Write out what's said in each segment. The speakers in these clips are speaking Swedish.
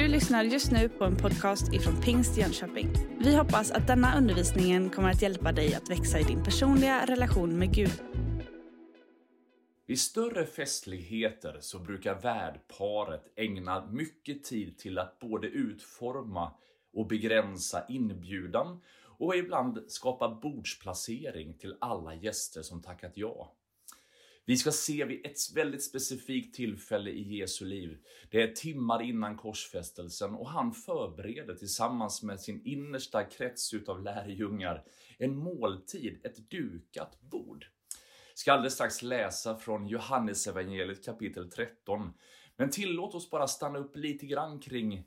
Du lyssnar just nu på en podcast ifrån Pingst Jönköping. Vi hoppas att denna undervisning kommer att hjälpa dig att växa i din personliga relation med Gud. Vid större festligheter så brukar värdparet ägna mycket tid till att både utforma och begränsa inbjudan och ibland skapa bordsplacering till alla gäster som tackat ja. Vi ska se vid ett väldigt specifikt tillfälle i Jesu liv. Det är timmar innan korsfästelsen och han förbereder tillsammans med sin innersta krets utav lärjungar en måltid, ett dukat bord. Jag ska alldeles strax läsa från Johannes evangeliet kapitel 13. Men tillåt oss bara stanna upp lite grann kring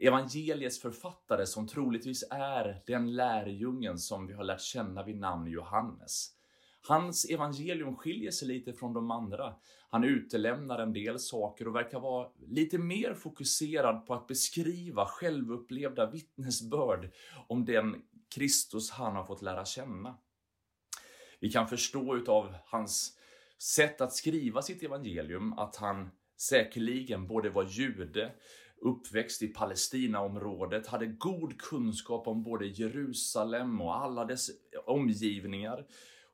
evangeliets författare som troligtvis är den lärjungen som vi har lärt känna vid namn Johannes. Hans evangelium skiljer sig lite från de andra. Han utelämnar en del saker och verkar vara lite mer fokuserad på att beskriva självupplevda vittnesbörd om den Kristus han har fått lära känna. Vi kan förstå utav hans sätt att skriva sitt evangelium att han säkerligen både var jude, uppväxt i Palestinaområdet, hade god kunskap om både Jerusalem och alla dess omgivningar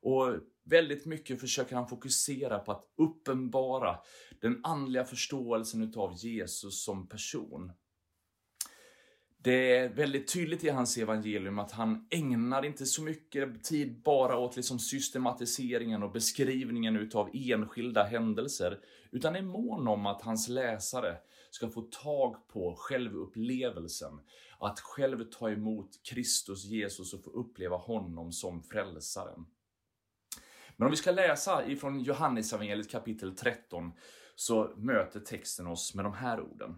och väldigt mycket försöker han fokusera på att uppenbara den andliga förståelsen utav Jesus som person. Det är väldigt tydligt i hans evangelium att han ägnar inte så mycket tid bara åt liksom systematiseringen och beskrivningen utav enskilda händelser, utan är mån om att hans läsare ska få tag på självupplevelsen, att själv ta emot Kristus Jesus och få uppleva honom som frälsaren. Men om vi ska läsa ifrån Johannesevangeliet kapitel 13 så möter texten oss med de här orden.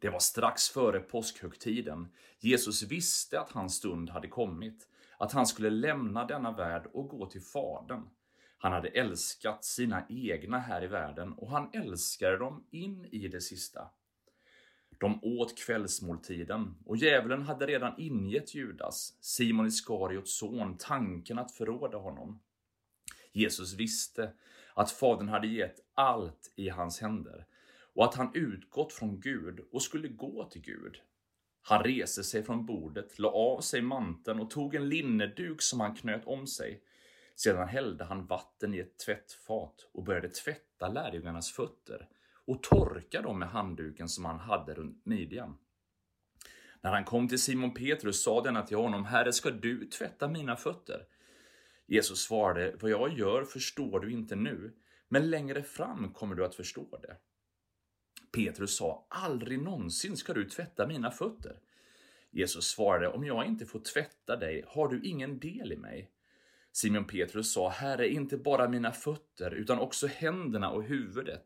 Det var strax före påskhögtiden. Jesus visste att hans stund hade kommit, att han skulle lämna denna värld och gå till Fadern. Han hade älskat sina egna här i världen och han älskade dem in i det sista. De åt kvällsmåltiden och djävulen hade redan ingett Judas, Simon Iskariots son, tanken att förråda honom. Jesus visste att Fadern hade gett allt i hans händer och att han utgått från Gud och skulle gå till Gud. Han reste sig från bordet, la av sig manteln och tog en linneduk som han knöt om sig. Sedan hällde han vatten i ett tvättfat och började tvätta lärjungarnas fötter och torka dem med handduken som han hade runt midjan. När han kom till Simon Petrus sa denna till honom, Herre, ska du tvätta mina fötter? Jesus svarade, vad jag gör förstår du inte nu, men längre fram kommer du att förstå det. Petrus sa, aldrig någonsin ska du tvätta mina fötter. Jesus svarade, om jag inte får tvätta dig har du ingen del i mig. Simon Petrus sa, Herre, inte bara mina fötter, utan också händerna och huvudet.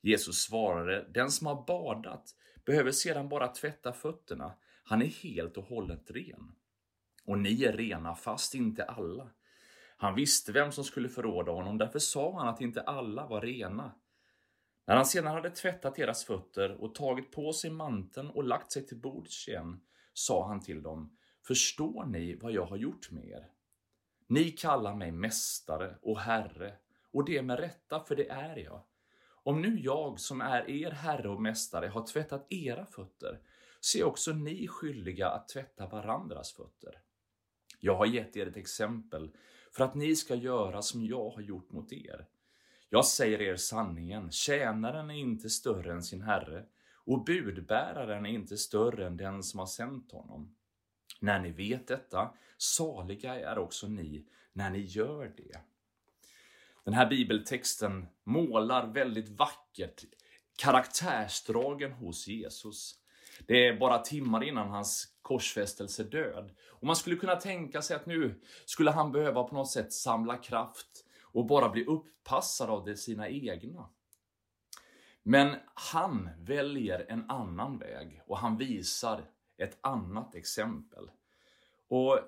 Jesus svarade, den som har badat behöver sedan bara tvätta fötterna. Han är helt och hållet ren. Och ni är rena, fast inte alla. Han visste vem som skulle förråda honom, därför sa han att inte alla var rena. När han sedan hade tvättat deras fötter och tagit på sig manteln och lagt sig till bords igen, sa han till dem, Förstår ni vad jag har gjort med er? Ni kallar mig mästare och herre, och det med rätta, för det är jag. Om nu jag, som är er herre och mästare, har tvättat era fötter, så är också ni skyldiga att tvätta varandras fötter. Jag har gett er ett exempel för att ni ska göra som jag har gjort mot er. Jag säger er sanningen, tjänaren är inte större än sin herre och budbäraren är inte större än den som har sänt honom. När ni vet detta, saliga är också ni när ni gör det. Den här bibeltexten målar väldigt vackert karaktärsdragen hos Jesus. Det är bara timmar innan hans korsfästelse död. Och man skulle kunna tänka sig att nu skulle han behöva på något sätt samla kraft och bara bli upppassad av det sina egna. Men han väljer en annan väg och han visar ett annat exempel. Och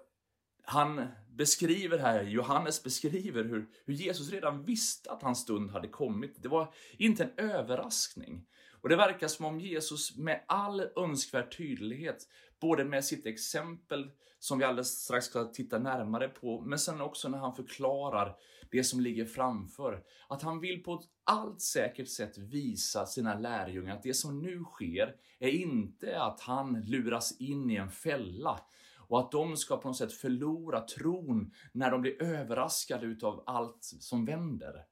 han beskriver här, Johannes beskriver hur, hur Jesus redan visste att hans stund hade kommit. Det var inte en överraskning. Och det verkar som om Jesus med all önskvärd tydlighet Både med sitt exempel, som vi alldeles strax ska titta närmare på, men sen också när han förklarar det som ligger framför. Att han vill på ett allt säkert sätt visa sina lärjungar att det som nu sker är inte att han luras in i en fälla, och att de ska på något sätt förlora tron när de blir överraskade utav allt som vänder.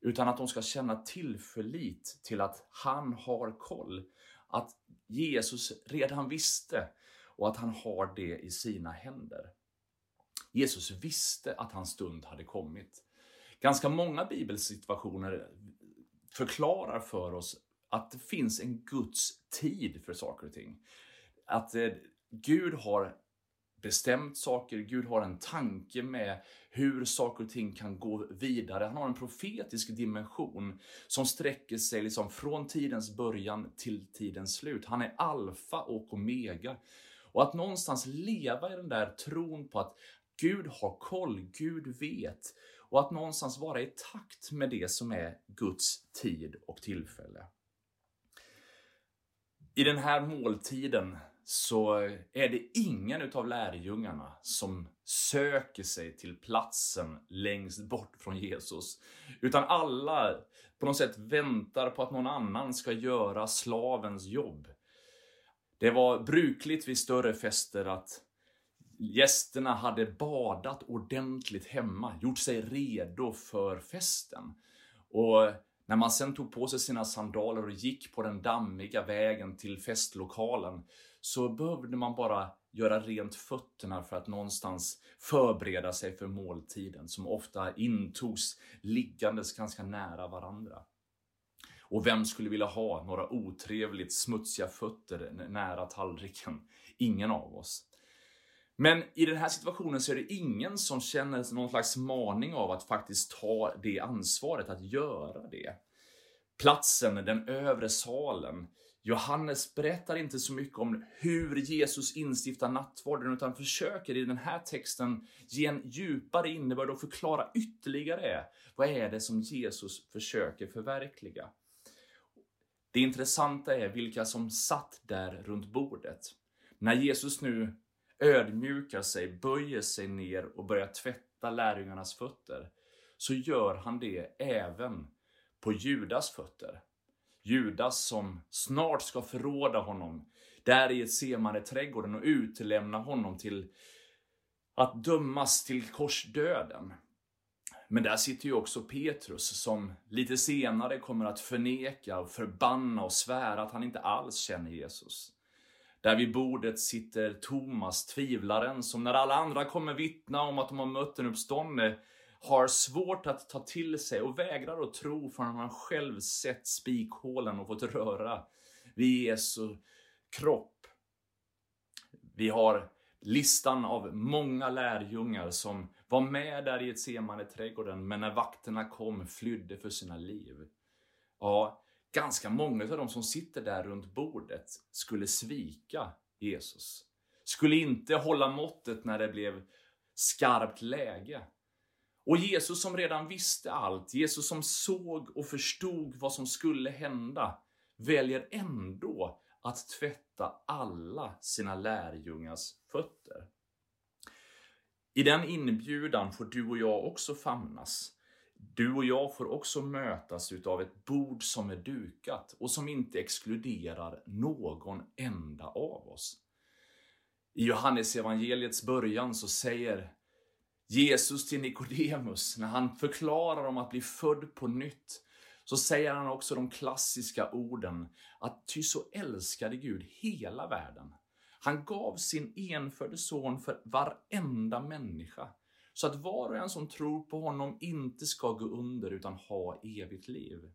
Utan att de ska känna tillförlit till att han har koll. Att Jesus redan visste och att han har det i sina händer. Jesus visste att hans stund hade kommit. Ganska många bibelsituationer förklarar för oss att det finns en Guds tid för saker och ting. Att eh, Gud har bestämt saker. Gud har en tanke med hur saker och ting kan gå vidare. Han har en profetisk dimension som sträcker sig liksom från tidens början till tidens slut. Han är alfa och omega. Och att någonstans leva i den där tron på att Gud har koll, Gud vet. Och att någonstans vara i takt med det som är Guds tid och tillfälle. I den här måltiden så är det ingen utav lärjungarna som söker sig till platsen längst bort från Jesus. Utan alla på något sätt väntar på att någon annan ska göra slavens jobb. Det var brukligt vid större fester att gästerna hade badat ordentligt hemma, gjort sig redo för festen. Och när man sen tog på sig sina sandaler och gick på den dammiga vägen till festlokalen så behövde man bara göra rent fötterna för att någonstans förbereda sig för måltiden som ofta intogs liggandes ganska nära varandra. Och vem skulle vilja ha några otrevligt smutsiga fötter nära tallriken? Ingen av oss. Men i den här situationen så är det ingen som känner någon slags maning av att faktiskt ta det ansvaret, att göra det. Platsen, den övre salen, Johannes berättar inte så mycket om hur Jesus instiftar nattvarden, utan försöker i den här texten ge en djupare innebörd och förklara ytterligare vad är det som Jesus försöker förverkliga. Det intressanta är vilka som satt där runt bordet. När Jesus nu ödmjukar sig, böjer sig ner och börjar tvätta lärjungarnas fötter, så gör han det även på Judas fötter. Judas som snart ska förråda honom där i Getsemane trädgården och utlämna honom till att dömas till korsdöden. Men där sitter ju också Petrus som lite senare kommer att förneka och förbanna och svära att han inte alls känner Jesus. Där vid bordet sitter Thomas, tvivlaren, som när alla andra kommer vittna om att de har mött en uppståndne har svårt att ta till sig och vägrar att tro förrän han själv sett spikhålen och fått röra vid Jesu kropp. Vi har listan av många lärjungar som var med där i ett semane trädgården men när vakterna kom flydde för sina liv. Ja, ganska många av de som sitter där runt bordet skulle svika Jesus. Skulle inte hålla måttet när det blev skarpt läge. Och Jesus som redan visste allt, Jesus som såg och förstod vad som skulle hända, väljer ändå att tvätta alla sina lärjungars fötter. I den inbjudan får du och jag också famnas. Du och jag får också mötas utav ett bord som är dukat och som inte exkluderar någon enda av oss. I Johannes evangeliets början så säger Jesus till Nikodemus, när han förklarar om att bli född på nytt, så säger han också de klassiska orden att ty så älskade Gud hela världen. Han gav sin enfödde son för varenda människa, så att var och en som tror på honom inte ska gå under utan ha evigt liv.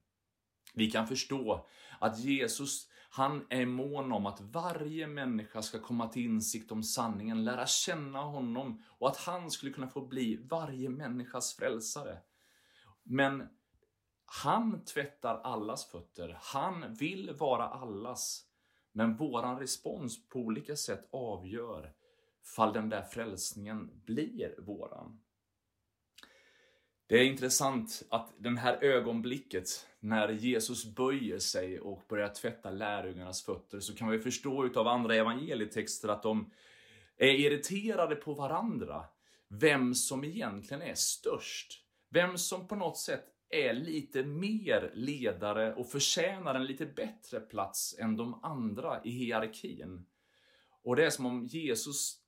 Vi kan förstå att Jesus, han är mån om att varje människa ska komma till insikt om sanningen, lära känna honom och att han skulle kunna få bli varje människas frälsare. Men han tvättar allas fötter. Han vill vara allas. Men våran respons på olika sätt avgör fall den där frälsningen blir våran. Det är intressant att den här ögonblicket när Jesus böjer sig och börjar tvätta lärjungarnas fötter så kan vi förstå utav andra evangelietexter att de är irriterade på varandra. Vem som egentligen är störst. Vem som på något sätt är lite mer ledare och förtjänar en lite bättre plats än de andra i hierarkin. Och det är som om Jesus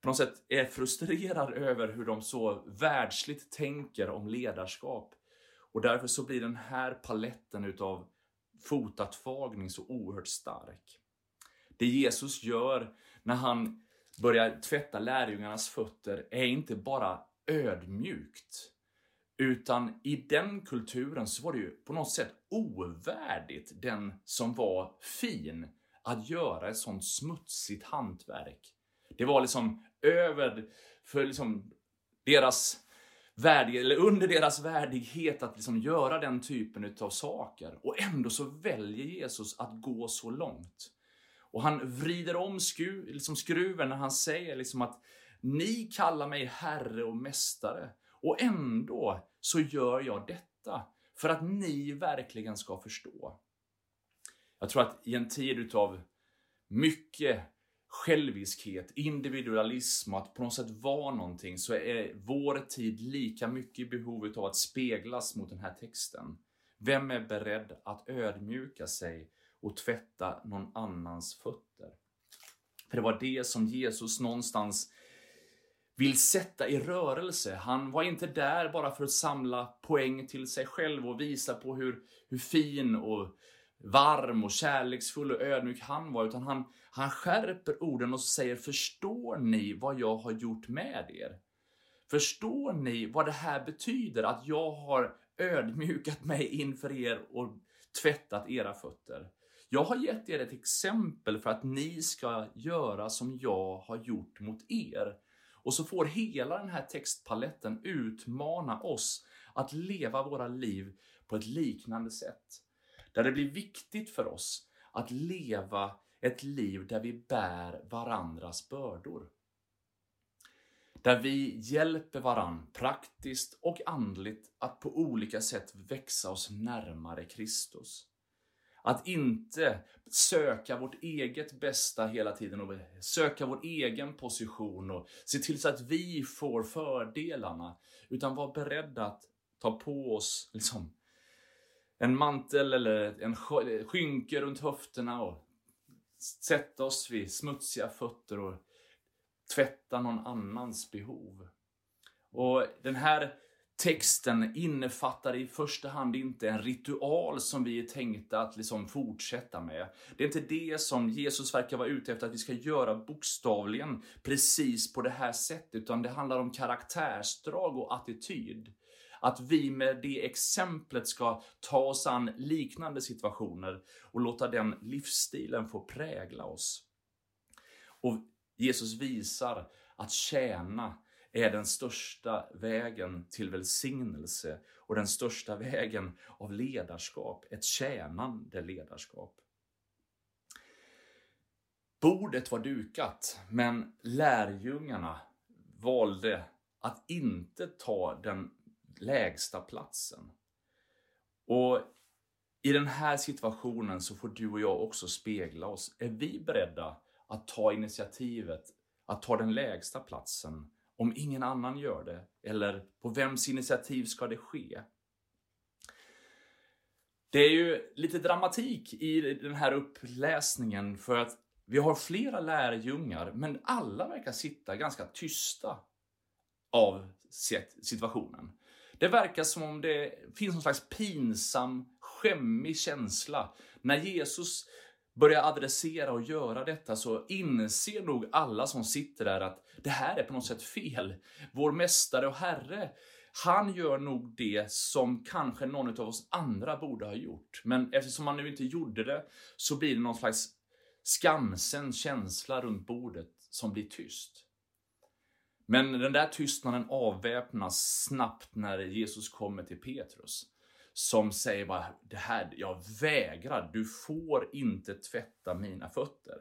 på något sätt är frustrerad över hur de så världsligt tänker om ledarskap. Och därför så blir den här paletten utav fotatfagning så oerhört stark. Det Jesus gör när han börjar tvätta lärjungarnas fötter är inte bara ödmjukt. Utan i den kulturen så var det ju på något sätt ovärdigt den som var fin att göra ett sånt smutsigt hantverk. Det var liksom över för liksom deras värdig, eller under deras värdighet att liksom göra den typen av saker. Och ändå så väljer Jesus att gå så långt. Och han vrider om skru, liksom skruven när han säger liksom att ni kallar mig herre och mästare. Och ändå så gör jag detta för att ni verkligen ska förstå. Jag tror att i en tid utav mycket själviskhet, individualism och att på något sätt vara någonting så är vår tid lika mycket i behov av att speglas mot den här texten. Vem är beredd att ödmjuka sig och tvätta någon annans fötter? För det var det som Jesus någonstans vill sätta i rörelse. Han var inte där bara för att samla poäng till sig själv och visa på hur, hur fin och varm och kärleksfull och ödmjuk han var, utan han, han skärper orden och säger Förstår ni vad jag har gjort med er? Förstår ni vad det här betyder? Att jag har ödmjukat mig inför er och tvättat era fötter. Jag har gett er ett exempel för att ni ska göra som jag har gjort mot er. Och så får hela den här textpaletten utmana oss att leva våra liv på ett liknande sätt. Där det blir viktigt för oss att leva ett liv där vi bär varandras bördor. Där vi hjälper varann praktiskt och andligt att på olika sätt växa oss närmare Kristus. Att inte söka vårt eget bästa hela tiden och söka vår egen position och se till så att vi får fördelarna. Utan vara beredda att ta på oss liksom, en mantel eller en skynke runt höfterna och sätta oss vid smutsiga fötter och tvätta någon annans behov. Och den här texten innefattar i första hand inte en ritual som vi är tänkta att liksom fortsätta med. Det är inte det som Jesus verkar vara ute efter att vi ska göra bokstavligen precis på det här sättet, utan det handlar om karaktärsdrag och attityd. Att vi med det exemplet ska ta oss an liknande situationer och låta den livsstilen få prägla oss. Och Jesus visar att tjäna är den största vägen till välsignelse och den största vägen av ledarskap, ett tjänande ledarskap. Bordet var dukat, men lärjungarna valde att inte ta den lägsta platsen. Och i den här situationen så får du och jag också spegla oss. Är vi beredda att ta initiativet, att ta den lägsta platsen om ingen annan gör det? Eller på vems initiativ ska det ske? Det är ju lite dramatik i den här uppläsningen för att vi har flera lärjungar, men alla verkar sitta ganska tysta av situationen. Det verkar som om det finns någon slags pinsam, skämmig känsla. När Jesus börjar adressera och göra detta så inser nog alla som sitter där att det här är på något sätt fel. Vår mästare och herre, han gör nog det som kanske någon av oss andra borde ha gjort. Men eftersom han nu inte gjorde det så blir det någon slags skamsen känsla runt bordet som blir tyst. Men den där tystnaden avväpnas snabbt när Jesus kommer till Petrus. Som säger bara, det här, jag vägrar, du får inte tvätta mina fötter.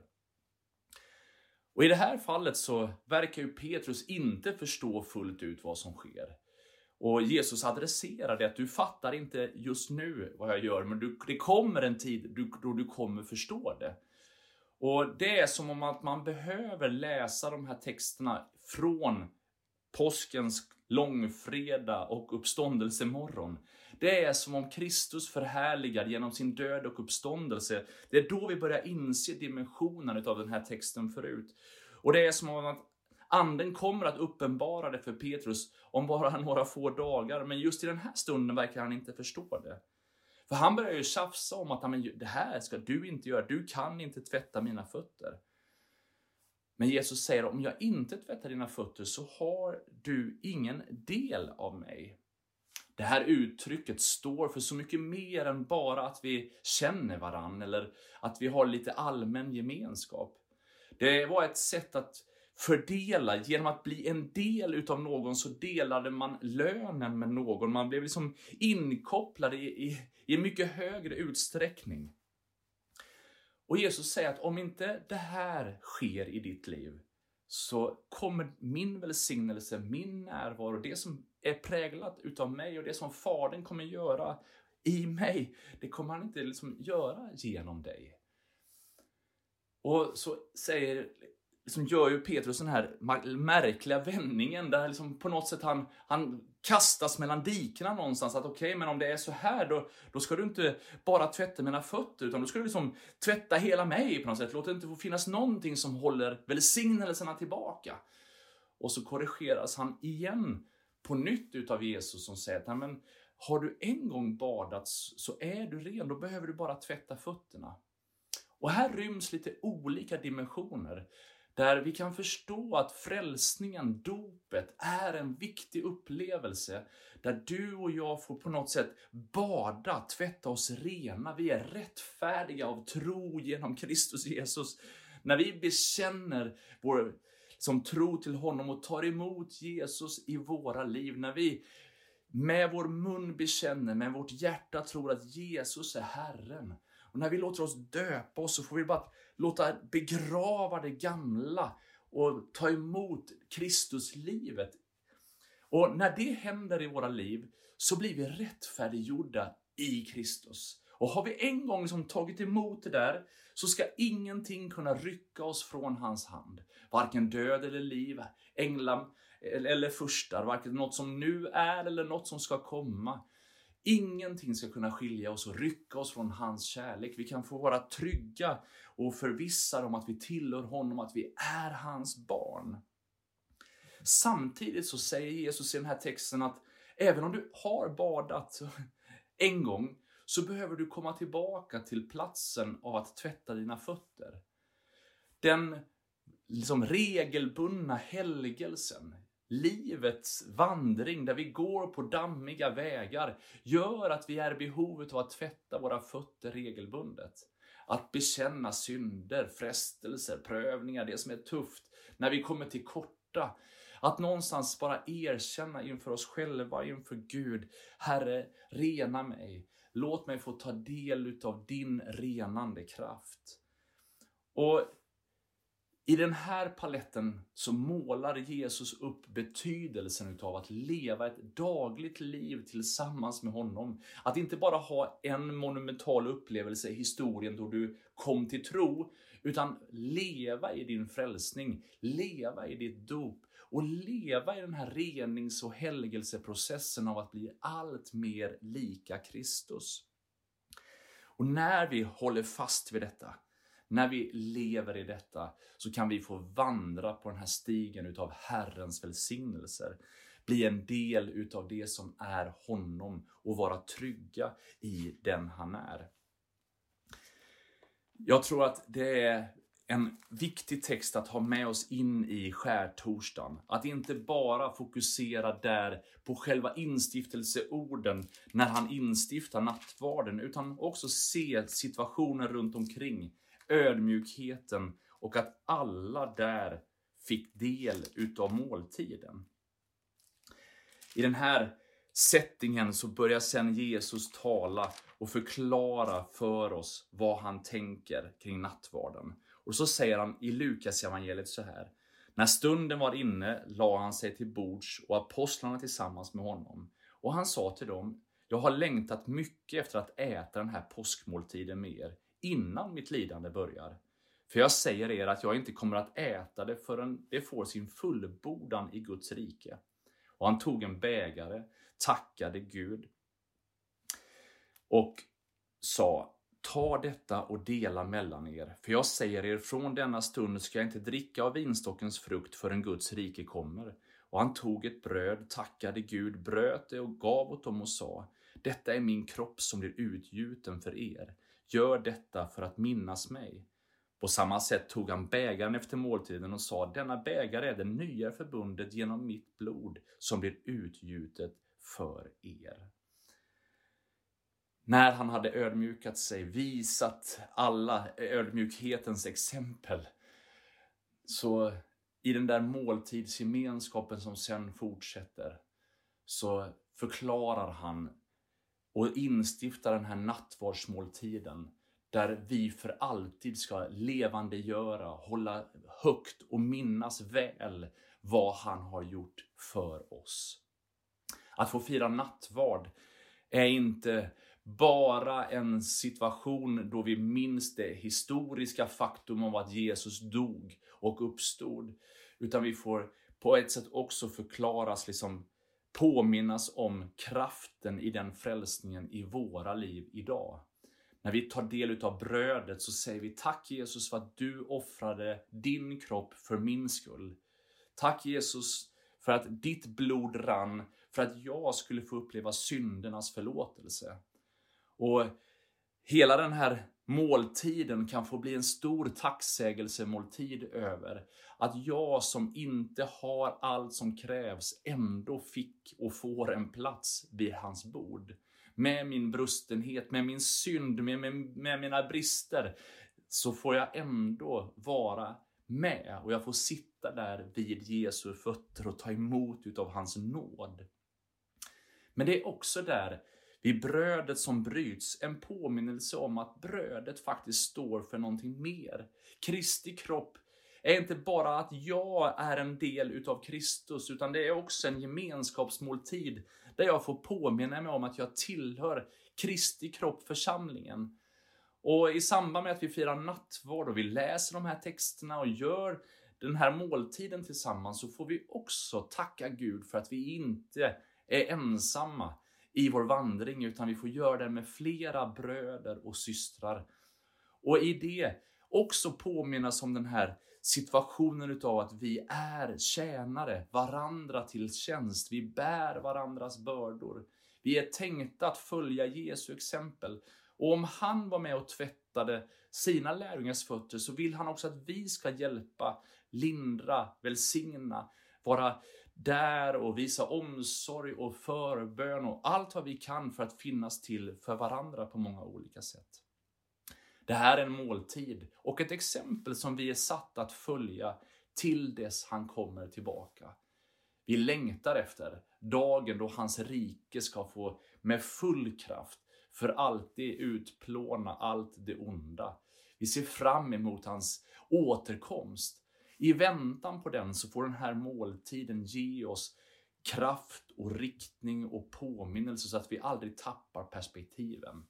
Och i det här fallet så verkar ju Petrus inte förstå fullt ut vad som sker. Och Jesus adresserar det att du fattar inte just nu vad jag gör, men du, det kommer en tid då du kommer förstå det. Och det är som om att man behöver läsa de här texterna från påskens långfredag och uppståndelsemorgon. Det är som om Kristus förhärligad genom sin död och uppståndelse. Det är då vi börjar inse dimensionen av den här texten förut. Och det är som om att Anden kommer att uppenbara det för Petrus om bara några få dagar, men just i den här stunden verkar han inte förstå det. För han börjar ju tjafsa om att det här ska du inte göra, du kan inte tvätta mina fötter. Men Jesus säger om jag inte tvättar dina fötter så har du ingen del av mig. Det här uttrycket står för så mycket mer än bara att vi känner varann eller att vi har lite allmän gemenskap. Det var ett sätt att fördela. Genom att bli en del utav någon så delade man lönen med någon. Man blev liksom inkopplad i, i, i mycket högre utsträckning. Och Jesus säger att om inte det här sker i ditt liv så kommer min välsignelse, min närvaro, det som är präglat utav mig och det som Fadern kommer göra i mig, det kommer han inte liksom göra genom dig. Och så säger liksom gör ju Petrus den här märkliga vändningen där liksom på något sätt han, han kastas mellan dikena någonstans. Att okej, okay, men om det är så här då, då ska du inte bara tvätta mina fötter utan då ska du liksom tvätta hela mig på något sätt. Låt det inte få finnas någonting som håller välsignelserna tillbaka. Och så korrigeras han igen på nytt utav Jesus som säger att men, har du en gång badats så är du ren, då behöver du bara tvätta fötterna. Och här ryms lite olika dimensioner. Där vi kan förstå att frälsningen, dopet, är en viktig upplevelse. Där du och jag får på något sätt bada, tvätta oss rena. Vi är rättfärdiga av tro genom Kristus Jesus. När vi bekänner vår som tro till honom och tar emot Jesus i våra liv. När vi med vår mun bekänner, med vårt hjärta tror att Jesus är Herren. Och när vi låter oss döpa oss så får vi bara låta begrava det gamla och ta emot Kristuslivet. Och när det händer i våra liv så blir vi rättfärdiggjorda i Kristus. Och har vi en gång som tagit emot det där så ska ingenting kunna rycka oss från hans hand. Varken död eller liv, änglar eller furstar, varken något som nu är eller något som ska komma. Ingenting ska kunna skilja oss och rycka oss från hans kärlek. Vi kan få vara trygga och förvissade om att vi tillhör honom, att vi är hans barn. Samtidigt så säger Jesus i den här texten att även om du har badat en gång så behöver du komma tillbaka till platsen av att tvätta dina fötter. Den liksom regelbundna helgelsen, livets vandring där vi går på dammiga vägar gör att vi är i behovet av att tvätta våra fötter regelbundet. Att bekänna synder, frestelser, prövningar, det som är tufft, när vi kommer till korta. Att någonstans bara erkänna inför oss själva, inför Gud, Herre, rena mig. Låt mig få ta del av din renande kraft. Och i den här paletten så målar Jesus upp betydelsen utav att leva ett dagligt liv tillsammans med honom. Att inte bara ha en monumental upplevelse i historien då du kom till tro, utan leva i din frälsning, leva i ditt dop och leva i den här renings och helgelseprocessen av att bli allt mer lika Kristus. Och när vi håller fast vid detta, när vi lever i detta så kan vi få vandra på den här stigen utav Herrens välsignelser. Bli en del utav det som är honom och vara trygga i den han är. Jag tror att det är en viktig text att ha med oss in i skärtorsdagen. Att inte bara fokusera där på själva instiftelseorden när han instiftar nattvarden, utan också se situationen runt omkring ödmjukheten och att alla där fick del utav måltiden. I den här settingen så börjar sen Jesus tala och förklara för oss vad han tänker kring nattvarden. Och så säger han i Lukas evangeliet så här. När stunden var inne la han sig till bords och apostlarna tillsammans med honom. Och han sa till dem, jag har längtat mycket efter att äta den här påskmåltiden med er, innan mitt lidande börjar. För jag säger er att jag inte kommer att äta det förrän det får sin fullbordan i Guds rike. Och han tog en bägare, tackade Gud och sa Ta detta och dela mellan er, för jag säger er, från denna stund ska jag inte dricka av vinstockens frukt förrän Guds rike kommer. Och han tog ett bröd, tackade Gud, bröt det och gav åt dem och sa, detta är min kropp som blir utgjuten för er. Gör detta för att minnas mig. På samma sätt tog han bägaren efter måltiden och sa, denna bägare är det nya förbundet genom mitt blod som blir utgjutet för er. När han hade ödmjukat sig, visat alla ödmjukhetens exempel, så i den där måltidsgemenskapen som sen fortsätter, så förklarar han och instifta den här nattvardsmåltiden där vi för alltid ska levandegöra, hålla högt och minnas väl vad han har gjort för oss. Att få fira nattvard är inte bara en situation då vi minns det historiska faktum om att Jesus dog och uppstod. Utan vi får på ett sätt också förklaras, liksom påminnas om kraften i den frälsningen i våra liv idag. När vi tar del av brödet så säger vi tack Jesus för att du offrade din kropp för min skull. Tack Jesus för att ditt blod rann för att jag skulle få uppleva syndernas förlåtelse. Och hela den här måltiden kan få bli en stor tacksägelsemåltid över att jag som inte har allt som krävs ändå fick och får en plats vid hans bord. Med min brustenhet, med min synd, med, med, med mina brister så får jag ändå vara med och jag får sitta där vid Jesu fötter och ta emot utav hans nåd. Men det är också där vid brödet som bryts, en påminnelse om att brödet faktiskt står för någonting mer. Kristi kropp är inte bara att jag är en del utav Kristus, utan det är också en gemenskapsmåltid där jag får påminna mig om att jag tillhör Kristi kropp, församlingen. Och i samband med att vi firar nattvard och vi läser de här texterna och gör den här måltiden tillsammans så får vi också tacka Gud för att vi inte är ensamma i vår vandring, utan vi får göra det med flera bröder och systrar. Och i det också påminnas om den här situationen utav att vi är tjänare, varandra till tjänst. Vi bär varandras bördor. Vi är tänkta att följa Jesu exempel. Och om han var med och tvättade sina lärjungars fötter så vill han också att vi ska hjälpa, lindra, välsigna, vara där och visa omsorg och förbön och allt vad vi kan för att finnas till för varandra på många olika sätt. Det här är en måltid och ett exempel som vi är satta att följa till dess han kommer tillbaka. Vi längtar efter dagen då hans rike ska få med full kraft för alltid utplåna allt det onda. Vi ser fram emot hans återkomst i väntan på den så får den här måltiden ge oss kraft och riktning och påminnelse så att vi aldrig tappar perspektiven.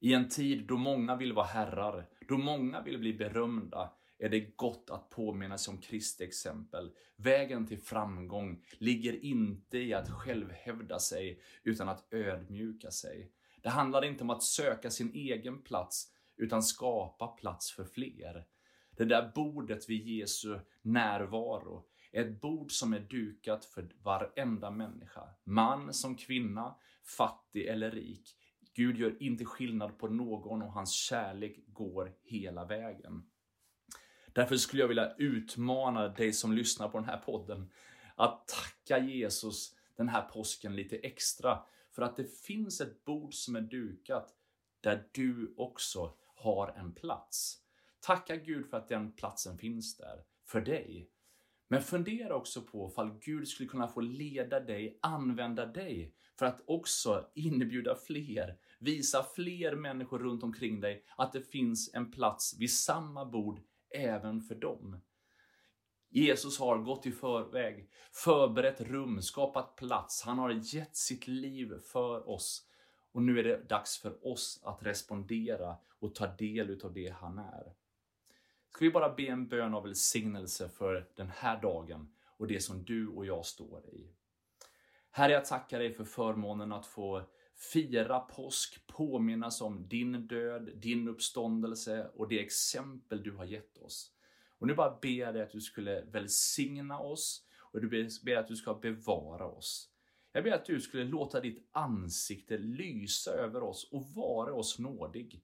I en tid då många vill vara herrar, då många vill bli berömda, är det gott att påminna sig om Kristi exempel. Vägen till framgång ligger inte i att självhävda sig, utan att ödmjuka sig. Det handlar inte om att söka sin egen plats, utan skapa plats för fler. Det där bordet vid Jesu närvaro. Ett bord som är dukat för varenda människa. Man som kvinna, fattig eller rik. Gud gör inte skillnad på någon och hans kärlek går hela vägen. Därför skulle jag vilja utmana dig som lyssnar på den här podden att tacka Jesus den här påsken lite extra för att det finns ett bord som är dukat där du också har en plats. Tacka Gud för att den platsen finns där för dig. Men fundera också på ifall Gud skulle kunna få leda dig, använda dig för att också inbjuda fler, visa fler människor runt omkring dig att det finns en plats vid samma bord även för dem. Jesus har gått i förväg, förberett rum, skapat plats. Han har gett sitt liv för oss. Och nu är det dags för oss att respondera och ta del av det han är. Ska vi bara be en bön av välsignelse för den här dagen och det som du och jag står i. Herre, jag tackar dig för förmånen att få fira påsk, påminnas om din död, din uppståndelse och det exempel du har gett oss. Och nu bara ber jag dig att du skulle välsigna oss och du ber att du ska bevara oss. Jag ber att du skulle låta ditt ansikte lysa över oss och vara oss nådig.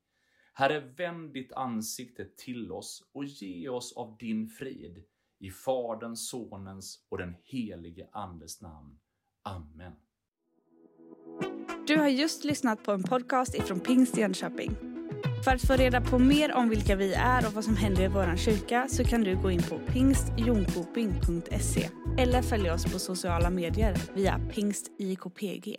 Herre, vänd ditt ansikte till oss och ge oss av din frid. I Faderns, Sonens och den helige Andes namn. Amen. Du har just lyssnat på en podcast ifrån Pingst Jönköping. För att få reda på mer om vilka vi är och vad som händer i vår kyrka så kan du gå in på pingstjonkoping.se eller följa oss på sociala medier via pingstjkpg.